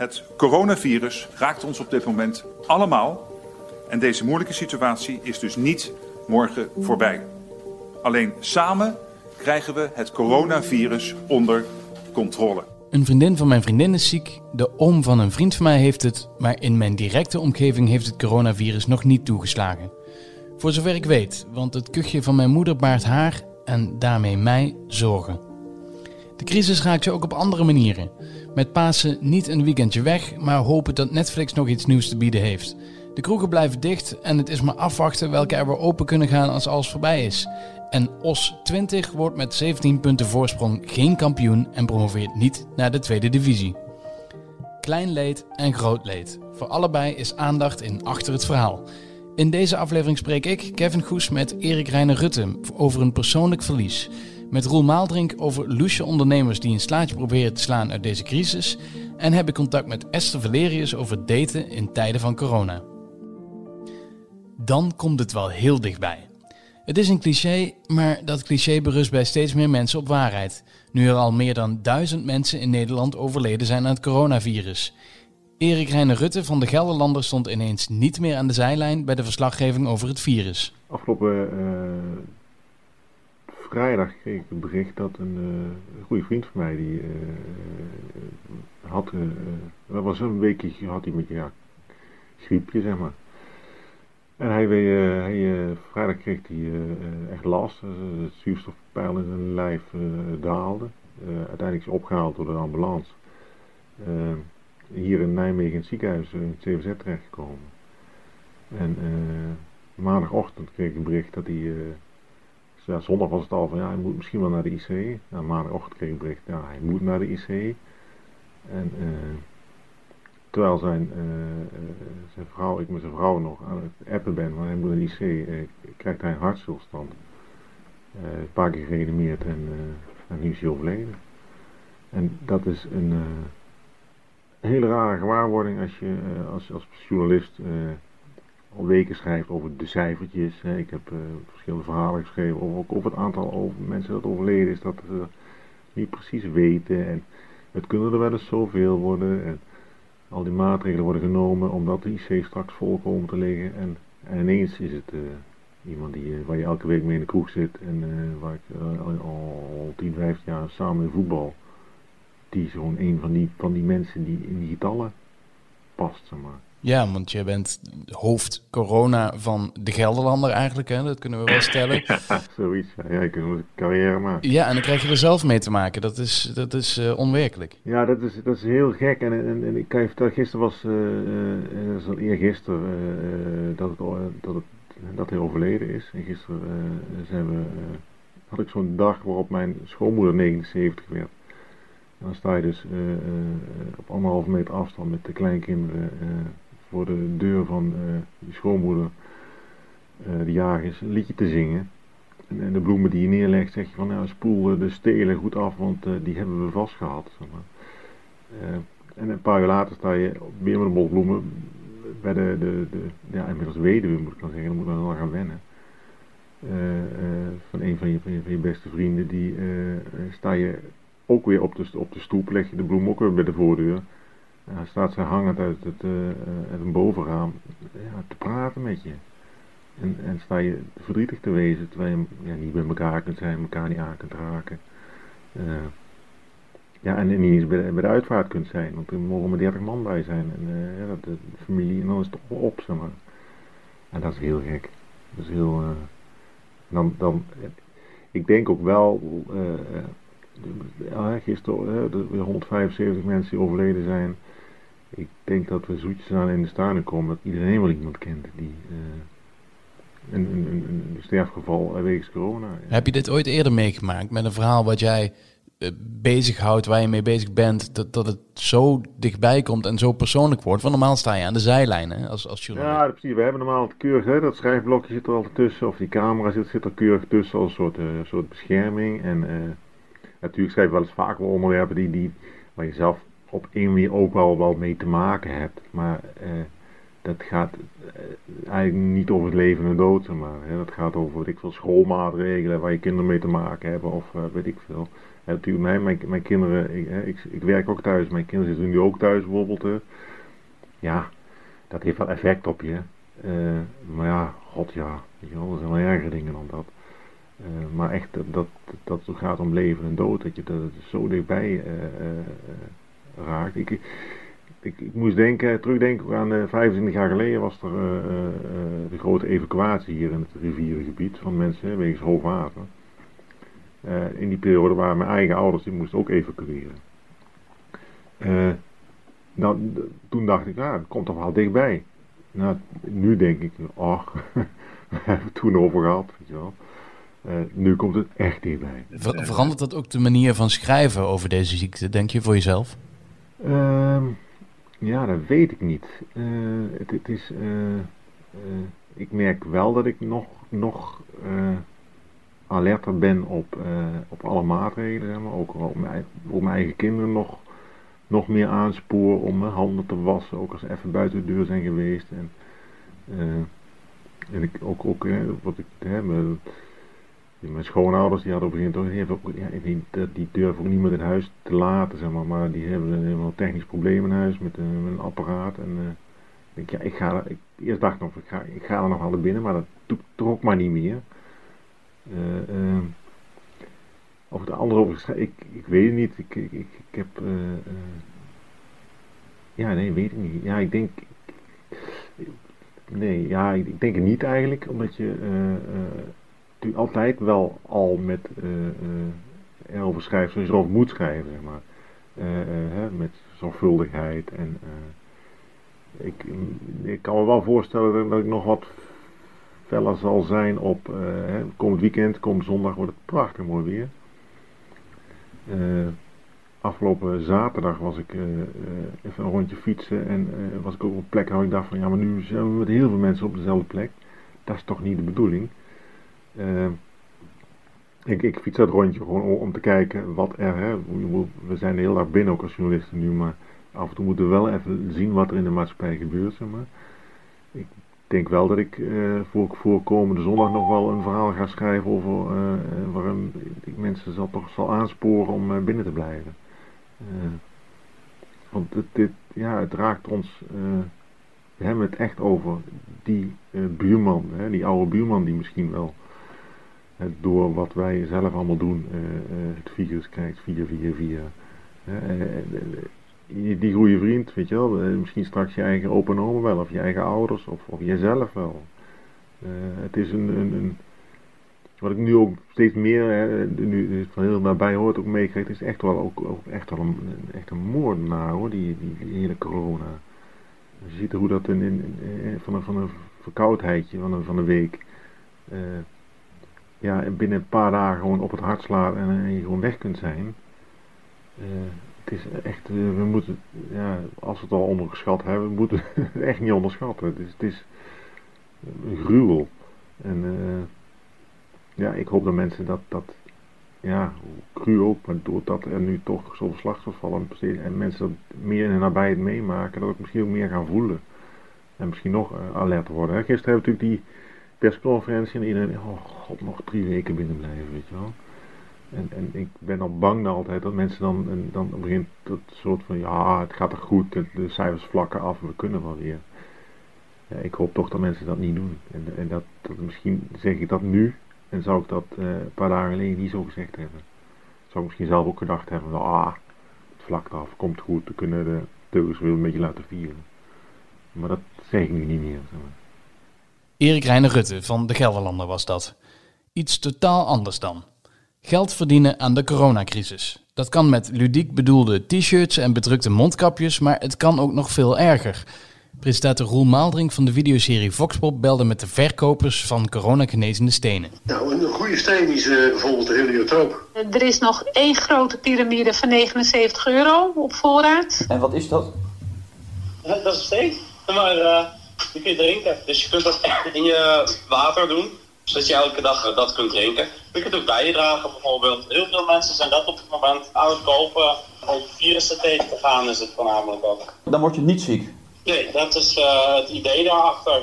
Het coronavirus raakt ons op dit moment allemaal. En deze moeilijke situatie is dus niet morgen voorbij. Alleen samen krijgen we het coronavirus onder controle. Een vriendin van mijn vriendin is ziek, de oom van een vriend van mij heeft het, maar in mijn directe omgeving heeft het coronavirus nog niet toegeslagen. Voor zover ik weet, want het kuchje van mijn moeder baart haar en daarmee mij zorgen. De crisis raakt je ook op andere manieren. Met Pasen niet een weekendje weg, maar hopen dat Netflix nog iets nieuws te bieden heeft. De kroegen blijven dicht en het is maar afwachten welke er weer open kunnen gaan als alles voorbij is. En OS 20 wordt met 17 punten voorsprong geen kampioen en promoveert niet naar de tweede divisie. Klein leed en groot leed. Voor allebei is aandacht in Achter het Verhaal. In deze aflevering spreek ik, Kevin Goes, met Erik Reiner Rutte over een persoonlijk verlies. Met Roel Maaldrink over loesje ondernemers die een slaatje proberen te slaan uit deze crisis. En heb ik contact met Esther Valerius over daten in tijden van corona. Dan komt het wel heel dichtbij. Het is een cliché, maar dat cliché berust bij steeds meer mensen op waarheid. Nu er al meer dan duizend mensen in Nederland overleden zijn aan het coronavirus. Erik Reiner Rutte van de Gelderlander stond ineens niet meer aan de zijlijn bij de verslaggeving over het virus. Afgelopen uh, vrijdag kreeg ik het bericht dat een, uh, goede vriend van mij die uh, had, dat was een weekje had hij met ja, griepje zeg maar. En hij, hij vrijdag kreeg hij echt last, het zuurstofpeil in zijn lijf daalde. uiteindelijk is opgehaald door de ambulance hier in Nijmegen in het ziekenhuis in het CVZ terechtgekomen. En maandagochtend kreeg ik een bericht dat hij, ja, zondag was het al van ja, hij moet misschien wel naar de IC. Nou, maandagochtend kreeg ik bericht, ja, hij moet naar de IC. En uh, terwijl zijn, zijn vrouw, ik met zijn vrouw nog aan het appen ben, want hij moet naar de IC, krijgt hij een hartstilstand. een paar keer gereanimeerd en, en nu is hij overleden. En dat is een hele rare gewaarwording als je als, als journalist al weken schrijft over de cijfertjes. Ik heb uh, verschillende verhalen geschreven over, ook over het aantal over mensen dat overleden is, dat ze niet precies weten. En het kunnen er wel eens zoveel worden. En al die maatregelen worden genomen omdat de IC straks vol komen te liggen. En, en ineens is het iemand die, waar je elke week mee in de kroeg zit en waar ik al, al 10, 15 jaar samen in voetbal die is gewoon een van die, van die mensen die in die getallen past, zeg maar. Ja, want je bent hoofd corona van de Gelderlander eigenlijk, hè? dat kunnen we wel stellen. ja, zoiets. Ja, je kunt een carrière maken. Ja, en dan krijg je er zelf mee te maken. Dat is, dat is uh, onwerkelijk. Ja, dat is, dat is heel gek. En, en, en ik kan je vertellen, gisteren was, uh, uh, dat is al eergisteren, uh, dat, het, dat, het, dat hij overleden is. En gisteren zijn we, had ik zo'n dag waarop mijn schoonmoeder 79 werd dan sta je dus op anderhalve meter afstand met de kleinkinderen voor de deur van je schoonmoeder, de jagers, een liedje te zingen. En, en, de bloemen die je neerlegt, zeg je van nou spoel de stelen goed af, want die hebben we vastgehad. Zeg maar. en een paar uur later sta je weer met een bos bloemen bij de, de, de ja, inmiddels weduwe moet ik dan zeggen, dan moet dan wel gaan wennen. van een van je, van je, van je beste vrienden, die sta je ook weer op de, op de stoep, leg je de bloem ook weer bij de voordeur. Ja, staat ze hangend uit, het, uh, een bovenraam ja, te praten met je. En, en sta je verdrietig te wezen terwijl je ja, niet bij elkaar kunt zijn, elkaar niet aan kunt raken. Uh, ja, en niet eens bij, de uitvaart kunt zijn, want er mogen maar 30 man bij zijn. En ja, de, familie, en dan is het op, zeg maar. En dat is heel gek. Dat is heel. dan, dan, ik denk ook wel gisteren de 175 mensen die overleden zijn. Ik denk dat we zoetjes aan in de staren komen dat iedereen wel iemand kent die uh, een, een, een, een, sterfgeval wegens corona. Heb je dit ooit eerder meegemaakt met een verhaal wat jij uh, bezighoudt, waar je mee bezig bent, dat, dat het zo dichtbij komt en zo persoonlijk wordt? Want normaal sta je aan de zijlijn hè, als, als journalist. Ja, precies. We hebben normaal het keurig, hè, dat schrijfblokje zit er altijd tussen, of die camera zit, zit er keurig tussen als een soort, uh, soort bescherming. En natuurlijk schrijf je wel eens vaak wel onderwerpen die, die, waar je zelf op een manier ook wel, wel mee te maken hebt. Maar eh, dat gaat uh, eigenlijk niet over het leven en dood, zeg maar. Hè. Dat gaat over, weet ik veel, schoolmaatregelen waar je kinderen mee te maken hebben of uh, weet ik veel. Natuurlijk, mijn, mijn, kinderen, ik, ik, ik, werk ook thuis, mijn kinderen zitten nu ook thuis bijvoorbeeld. Ja, dat heeft wel effect op je. Maar ja, god ja, er zijn wel ergere dingen dan dat. maar echt, dat, dat, dat het gaat om leven en dood, dat je dat zo dichtbij Ik, ik, moest denken, terugdenken aan uh, 25 jaar geleden was er uh, de grote evacuatie hier in het rivierengebied van mensen wegens hoog water. in die periode waren mijn eigen ouders, die moesten ook evacueren. nou, toen dacht ik, nou, het komt toch wel dichtbij. Nou, nu denk ik, ach, we hebben het toen over gehad, nu komt het echt dichtbij. Ver verandert dat ook de manier van schrijven over deze ziekte, denk je, voor jezelf? Uh, ja, dat weet ik niet. Uh, het, is, uh, uh, ik merk wel dat ik nog, nog alerter ben op, op alle maatregelen. Ook op mijn, mijn eigen kinderen nog, nog meer aansporen om mijn handen te wassen. Ook als ze even buiten de deur zijn geweest. En, en ik ook, ook wat ik, hè, mijn schoonouders die hadden op een gegeven moment ja, die, die durven ook niet meer in huis te laten, zeg maar. Maar die hebben een technisch probleem in huis met, een, met een apparaat. En uh, ik, ja, ik ga ik, eerst dacht nog, ik ga, ik ga er nog naar binnen, maar dat ook maar niet meer. Uh, uh, of de andere over ik, ik weet het niet. Ik, ik, ik, ik heb. ja, nee, weet ik niet. Ja, ik denk. Nee, ja, ik, ik denk het niet eigenlijk, omdat je natuurlijk altijd wel al met uh, erover schrijft zoals je erover moet schrijven, zeg maar. Hè, met zorgvuldigheid en ik, ik kan me wel voorstellen dat ik nog wat feller zal zijn op hè, komend weekend, komend zondag wordt het prachtig mooi weer. afgelopen zaterdag was ik even een rondje fietsen en was ik ook op een plek waar ik dacht van ja maar nu zijn we met heel veel mensen op dezelfde plek. Dat is toch niet de bedoeling. Uh, ik, ik fiets dat rondje gewoon om te kijken wat er, hè, we zijn heel erg binnen ook als journalisten nu, maar af en toe moeten we wel even zien wat er in de maatschappij gebeurt, zeg maar. Ik denk wel dat ik uh, voor, komende zondag nog wel een verhaal ga schrijven over uh, waarin ik mensen zal, toch zal aansporen om binnen te blijven. want het, dit, ja, het raakt ons, we hebben het echt over die buurman, hè, die oude buurman die misschien wel door wat wij zelf allemaal doen, uh, uh, het virus krijgt via, via, via. Uh, die goede vriend, weet je wel, misschien straks je eigen opa en oma wel, of je eigen ouders, of, of jijzelf wel. het is een, een, een, wat ik nu ook steeds meer, hè, nu van heel nabij hoort ook meekrijg, is echt wel, ook, ook echt wel een, echt een moordenaar hoor, die, die, die hele corona. Je ziet hoe dat in, in, van, een, van een verkoudheidje van een, van een week ja, binnen een paar dagen gewoon op het hart slaat en, je gewoon weg kunt zijn. Uh, het is echt, uh, we moeten, ja, als we het al onderschat hebben, we moeten het echt niet onderschatten. Het is, het is een gruwel. En ja, ik hoop dat mensen dat, dat ja, gruwel ook, maar doordat er nu toch zoveel slachtoffers vallen en mensen dat meer in de nabijheid meemaken, dat ook misschien ook meer gaan voelen. En misschien nog alert worden. Gisteren hebben we natuurlijk die persconferentie en iedereen, oh god, nog drie weken binnen blijven, weet je wel. En, en ik ben al bang dan altijd dat mensen dan, dan begint dat soort van, ja, het gaat er goed, de, cijfers vlakken af, we kunnen wel weer. Ja, ik hoop toch dat mensen dat niet doen. En, en dat, dat, misschien zeg ik dat nu, en zou ik dat uh, een paar dagen geleden niet zo gezegd hebben. Zou ik misschien zelf ook gedacht hebben, ah, het vlakt af, komt goed, we kunnen de teugels weer een beetje laten vieren. Maar dat zeg ik nu niet meer. Erik Reiner Rutte van de Gelderlander was dat. Iets totaal anders dan. Geld verdienen aan de coronacrisis. Dat kan met ludiek bedoelde t-shirts en bedrukte mondkapjes, maar het kan ook nog veel erger. Presentator Roel Maaldring van de videoserie Voxpop belde met de verkopers van coronagenezende stenen. Nou, een goede steen is uh, bijvoorbeeld de heliotroop. Er is nog één grote piramide van 79 euro op voorraad. En wat is dat? dat is een steen, maar uh, die kun je drinken. Dus je kunt dat in je water doen, zodat je elke dag dat kunt drinken. Je kunt ook bijdragen bijvoorbeeld. Heel veel mensen zijn dat op het moment aan het kopen. Om virussen tegen te gaan is het voornamelijk ook. Dan word je niet ziek? Nee, dat is uh, het idee daarachter.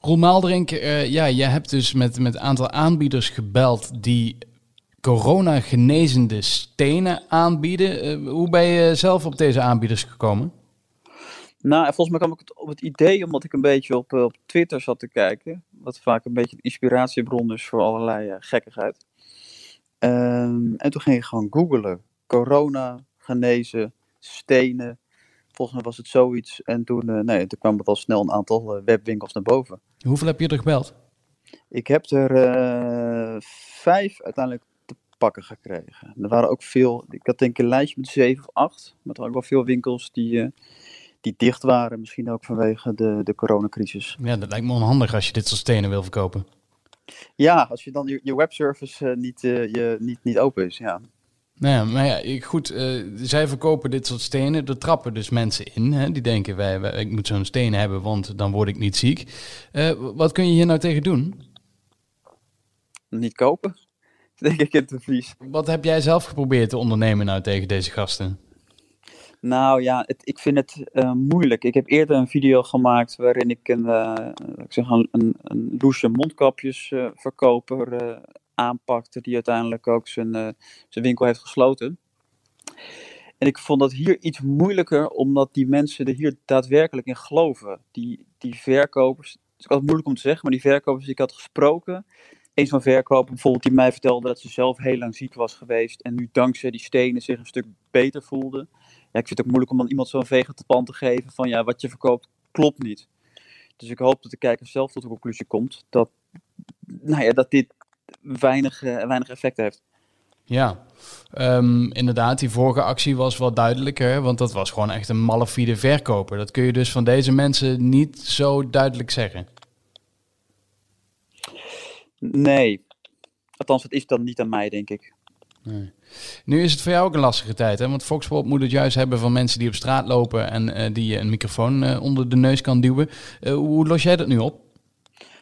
Roel Maalderink, uh, ja, je hebt dus met, met een aantal aanbieders gebeld die corona-genezende stenen aanbieden. Uh, hoe ben je zelf op deze aanbieders gekomen? Nou, volgens mij kwam ik op het idee omdat ik een beetje op, op Twitter zat te kijken. Wat vaak een beetje een inspiratiebron is voor allerlei uh, gekkigheid. Um, en toen ging ik gewoon googlen. Corona, genezen, stenen. Volgens mij was het zoiets. En toen, uh, nee, toen kwam het al snel een aantal uh, webwinkels naar boven. Hoeveel heb je er gebeld? Ik heb er vijf uiteindelijk te pakken gekregen. Er waren ook veel, ik had denk ik een lijstje met zeven of acht. Maar er waren ook wel veel winkels die die dicht waren. Misschien ook vanwege de, de coronacrisis. Ja, dat lijkt me onhandig als je dit soort stenen wil verkopen. Ja, als je dan je, je webservice uh, niet, uh, je, niet, niet open is, ja. Nou ja, maar ja, goed, uh, zij verkopen dit soort stenen. Er trappen dus mensen in. Hè, die denken, wij, wij ik moet zo'n steen hebben, want dan word ik niet ziek. wat kun je hier nou tegen doen? Niet kopen, denk ik in het vlies. Wat heb jij zelf geprobeerd te ondernemen nou tegen deze gasten? Nou ja, ik vind het uh, moeilijk. Ik heb eerder een video gemaakt waarin ik een, uh, ik zeg een, een, loesje mondkapjesverkoper uh, aanpakte, die uiteindelijk ook zijn, zijn winkel heeft gesloten. En ik vond dat hier iets moeilijker, omdat die mensen er hier daadwerkelijk in geloven. Die, die verkopers, het is altijd moeilijk om te zeggen, maar die verkopers die ik had gesproken, een van verkoper bijvoorbeeld die mij vertelde dat ze zelf heel lang ziek was geweest en nu dankzij die stenen zich een stuk beter voelde ja, ik vind het ook moeilijk om dan iemand zo'n vege te geven van ja, wat je verkoopt klopt niet. Dus ik hoop dat de kijker zelf tot de conclusie komt dat, nou ja, dat dit weinig, uh, weinig effect heeft. Ja, um, inderdaad, die vorige actie was wel duidelijker, want dat was gewoon echt een malafide verkoper. Dat kun je dus van deze mensen niet zo duidelijk zeggen. Nee, althans, het is dan niet aan mij, denk ik. Nu is het voor jou ook een lastige tijd, hè? want Foxpop moet het juist hebben van mensen die op straat lopen en uh, die je een microfoon uh, onder de neus kan duwen. Hoe los jij dat nu op?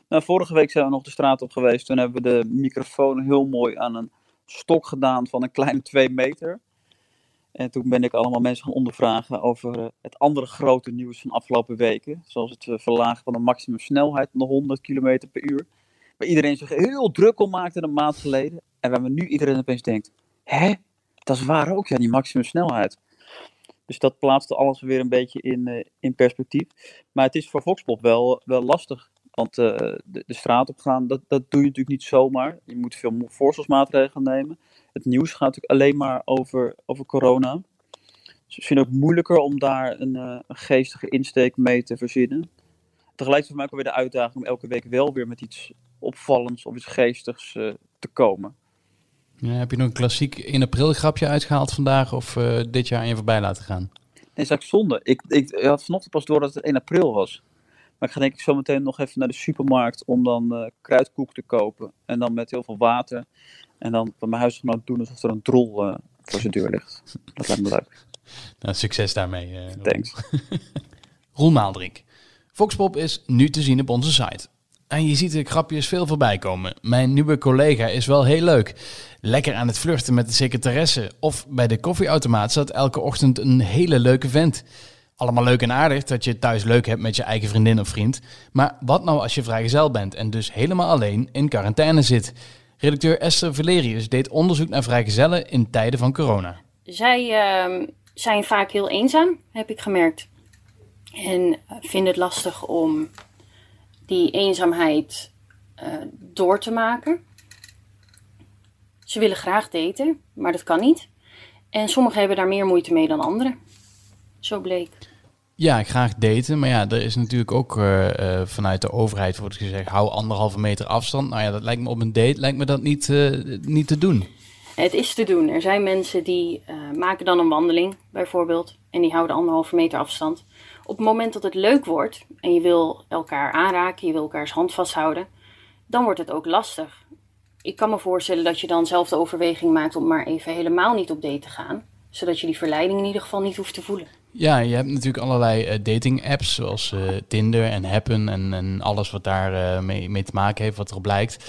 Nou, vorige week zijn we nog de straat op geweest. Toen hebben we de microfoon heel mooi aan een stok gedaan van een kleine twee meter. En toen ben ik allemaal mensen gaan ondervragen over het andere grote nieuws van afgelopen weken. Zoals het verlagen van de maximumsnelheid naar 100 km per uur. Waar iedereen zich heel druk om maakte een maand geleden. En waar nu iedereen opeens denkt, hè, dat is waar ook, ja, die maximumsnelheid. Dus dat plaatste alles weer een beetje in, uh, in perspectief. Maar het is voor Voxpop wel, wel lastig. Want uh, de, de, straat op gaan, dat, dat doe je natuurlijk niet zomaar. Je moet veel voorzorgsmaatregelen nemen. Het nieuws gaat natuurlijk alleen maar over, over corona. Dus het ook moeilijker om daar een, uh, een geestige insteek mee te verzinnen. Tegelijkertijd voor mij ook weer de uitdaging om elke week wel weer met iets opvallends of iets geestigs te komen. Ja, heb je nog een klassiek in april grapje uitgehaald vandaag of uh, dit jaar aan je voorbij laten gaan? Nee, is zonde. Ik, ik, ik had vanochtend pas door dat het 1 april was. Maar ik ga denk ik zo meteen nog even naar de supermarkt om dan uh, kruidkoek te kopen. En dan met heel veel water. En dan bij mijn huisgenoot doen alsof er een drol uh, voor zijn deur ligt. Dat lijkt me leuk. Nou, succes daarmee. Uh, Thanks. Roel Maaldrink. Foxpop is nu te zien op onze site. En je ziet de grapjes veel voorbij komen. Mijn nieuwe collega is wel heel leuk. Lekker aan het flirten met de secretaresse. Of bij de koffieautomaat staat elke ochtend een hele leuke vent. Allemaal leuk en aardig dat je thuis leuk hebt met je eigen vriendin of vriend. Maar wat nou als je vrijgezel bent en dus helemaal alleen in quarantaine zit? Redacteur Esther Valerius deed onderzoek naar vrijgezellen in tijden van corona. Zij uh, zijn vaak heel eenzaam, heb ik gemerkt. En vinden het lastig om die eenzaamheid uh, door te maken. Ze willen graag daten, maar dat kan niet. En sommigen hebben daar meer moeite mee dan anderen. Zo bleek. Ja, graag daten. Maar ja, er is natuurlijk ook uh, uh, vanuit de overheid wordt gezegd: hou anderhalve meter afstand. Nou ja, dat lijkt me op een date lijkt me dat niet, uh, niet te doen. Het is te doen. Er zijn mensen die maken dan een wandeling, bijvoorbeeld. En die houden anderhalve meter afstand. Op het moment dat het leuk wordt en je wil elkaar aanraken, je wil elkaars hand vasthouden, dan wordt het ook lastig. Ik kan me voorstellen dat je dan zelf de overweging maakt om maar even helemaal niet op date te gaan, zodat je die verleiding in ieder geval niet hoeft te voelen. Ja, je hebt natuurlijk allerlei uh, dating apps zoals uh, Tinder en Happen en, en alles wat daar uh, mee, mee, te maken heeft, wat erop lijkt.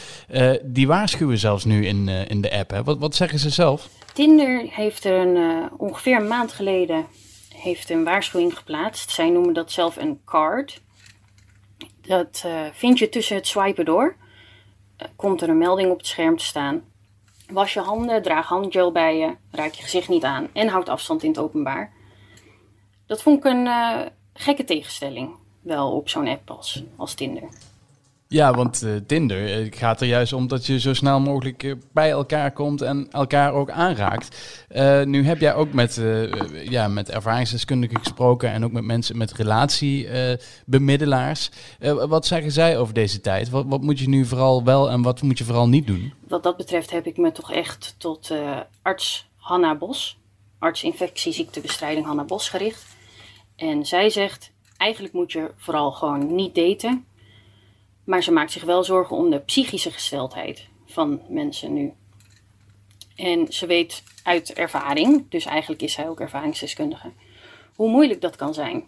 die waarschuwen zelfs nu in, in de app. Hè? Wat, wat zeggen ze zelf? Tinder heeft er een, ongeveer een maand geleden heeft een waarschuwing geplaatst. Zij noemen dat zelf een card. Dat uh, vind je tussen het swipen door. Uh, komt er een melding op het scherm te staan. Was je handen, draag handgel bij je, raak je gezicht niet aan en houd afstand in het openbaar. Dat vond ik een uh, gekke tegenstelling, wel op zo'n app als, als Tinder. Ja, want uh, Tinder uh, gaat er juist om dat je zo snel mogelijk uh, bij elkaar komt en elkaar ook aanraakt. nu heb jij ook met, ja, met ervaringsdeskundigen gesproken en ook met mensen met relatiebemiddelaars. wat zeggen zij over deze tijd? Wat, wat, moet je nu vooral wel en wat moet je vooral niet doen? Wat dat betreft heb ik me toch echt tot arts Hanna Bos, arts infectieziektebestrijding Hanna Bos gericht. En zij zegt, eigenlijk moet je vooral gewoon niet daten maar ze maakt zich wel zorgen om de psychische gesteldheid van mensen nu. En ze weet uit ervaring, dus eigenlijk is zij ook ervaringsdeskundige, hoe moeilijk dat kan zijn.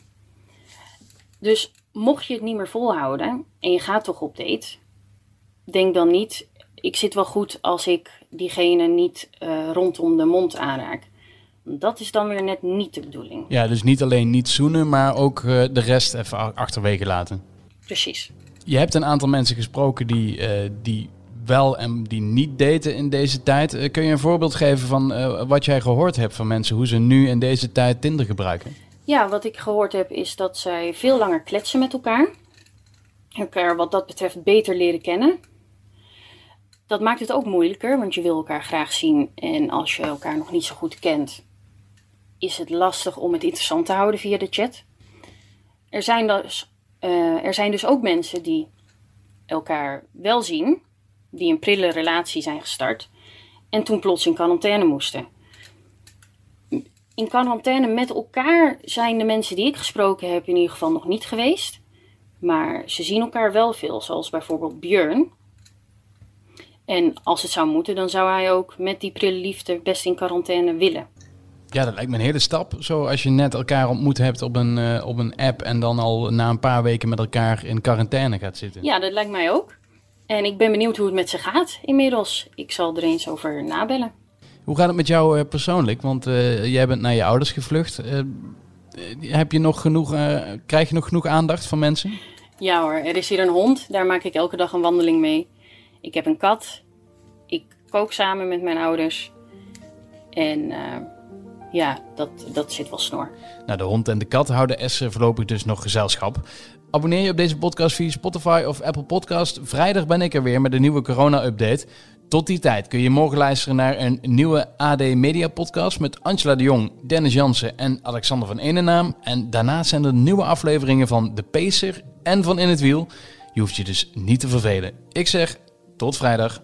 Dus mocht je het niet meer volhouden en je gaat toch op date, denk dan niet, ik zit wel goed als ik diegene niet uh, rondom de mond aanraak. Dat is dan weer net niet de bedoeling. Ja, dus niet alleen niet zoenen, maar ook uh, de rest even achterwege laten. Precies. Je hebt een aantal mensen gesproken die, uh, die wel en die niet daten in deze tijd. Uh, kun je een voorbeeld geven van uh, wat jij gehoord hebt van mensen, hoe ze nu in deze tijd Tinder gebruiken? Ja, wat ik gehoord heb is dat zij veel langer kletsen met elkaar. Elkaar wat dat betreft beter leren kennen. Dat maakt het ook moeilijker, want je wil elkaar graag zien. En als je elkaar nog niet zo goed kent, is het lastig om het interessant te houden via de chat. Er zijn dus uh, er zijn dus ook mensen die elkaar wel zien, die een prille relatie zijn gestart en toen plots in quarantaine moesten. In quarantaine met elkaar zijn de mensen die ik gesproken heb in ieder geval nog niet geweest. Maar ze zien elkaar wel veel, zoals bijvoorbeeld Björn. En als het zou moeten, dan zou hij ook met die prille liefde best in quarantaine willen. Ja, dat lijkt me een hele stap. Zo als je net elkaar ontmoet hebt op een, uh, op een app en dan al na een paar weken met elkaar in quarantaine gaat zitten. Ja, dat lijkt mij ook. En ik ben benieuwd hoe het met ze gaat inmiddels. Ik zal er eens over nabellen. Hoe gaat het met jou uh, persoonlijk? Want uh, jij bent naar je ouders gevlucht. heb je nog genoeg, krijg je nog genoeg aandacht van mensen? Ja hoor, er is hier een hond. Daar maak ik elke dag een wandeling mee. Ik heb een kat. Ik kook samen met mijn ouders. En ja, dat, dat zit wel snor. Nou, de hond en de kat houden Essen voorlopig dus nog gezelschap. Abonneer je op deze podcast via Spotify of Apple Podcast. Vrijdag ben ik er weer met een nieuwe corona-update. Tot die tijd kun je morgen luisteren naar een nieuwe AD Media podcast met Angela de Jong, Dennis Jansen en Alexander van Enenaam. En daarnaast zijn er nieuwe afleveringen van De Pacer en van In het Wiel. Je hoeft je dus niet te vervelen. Ik zeg tot vrijdag.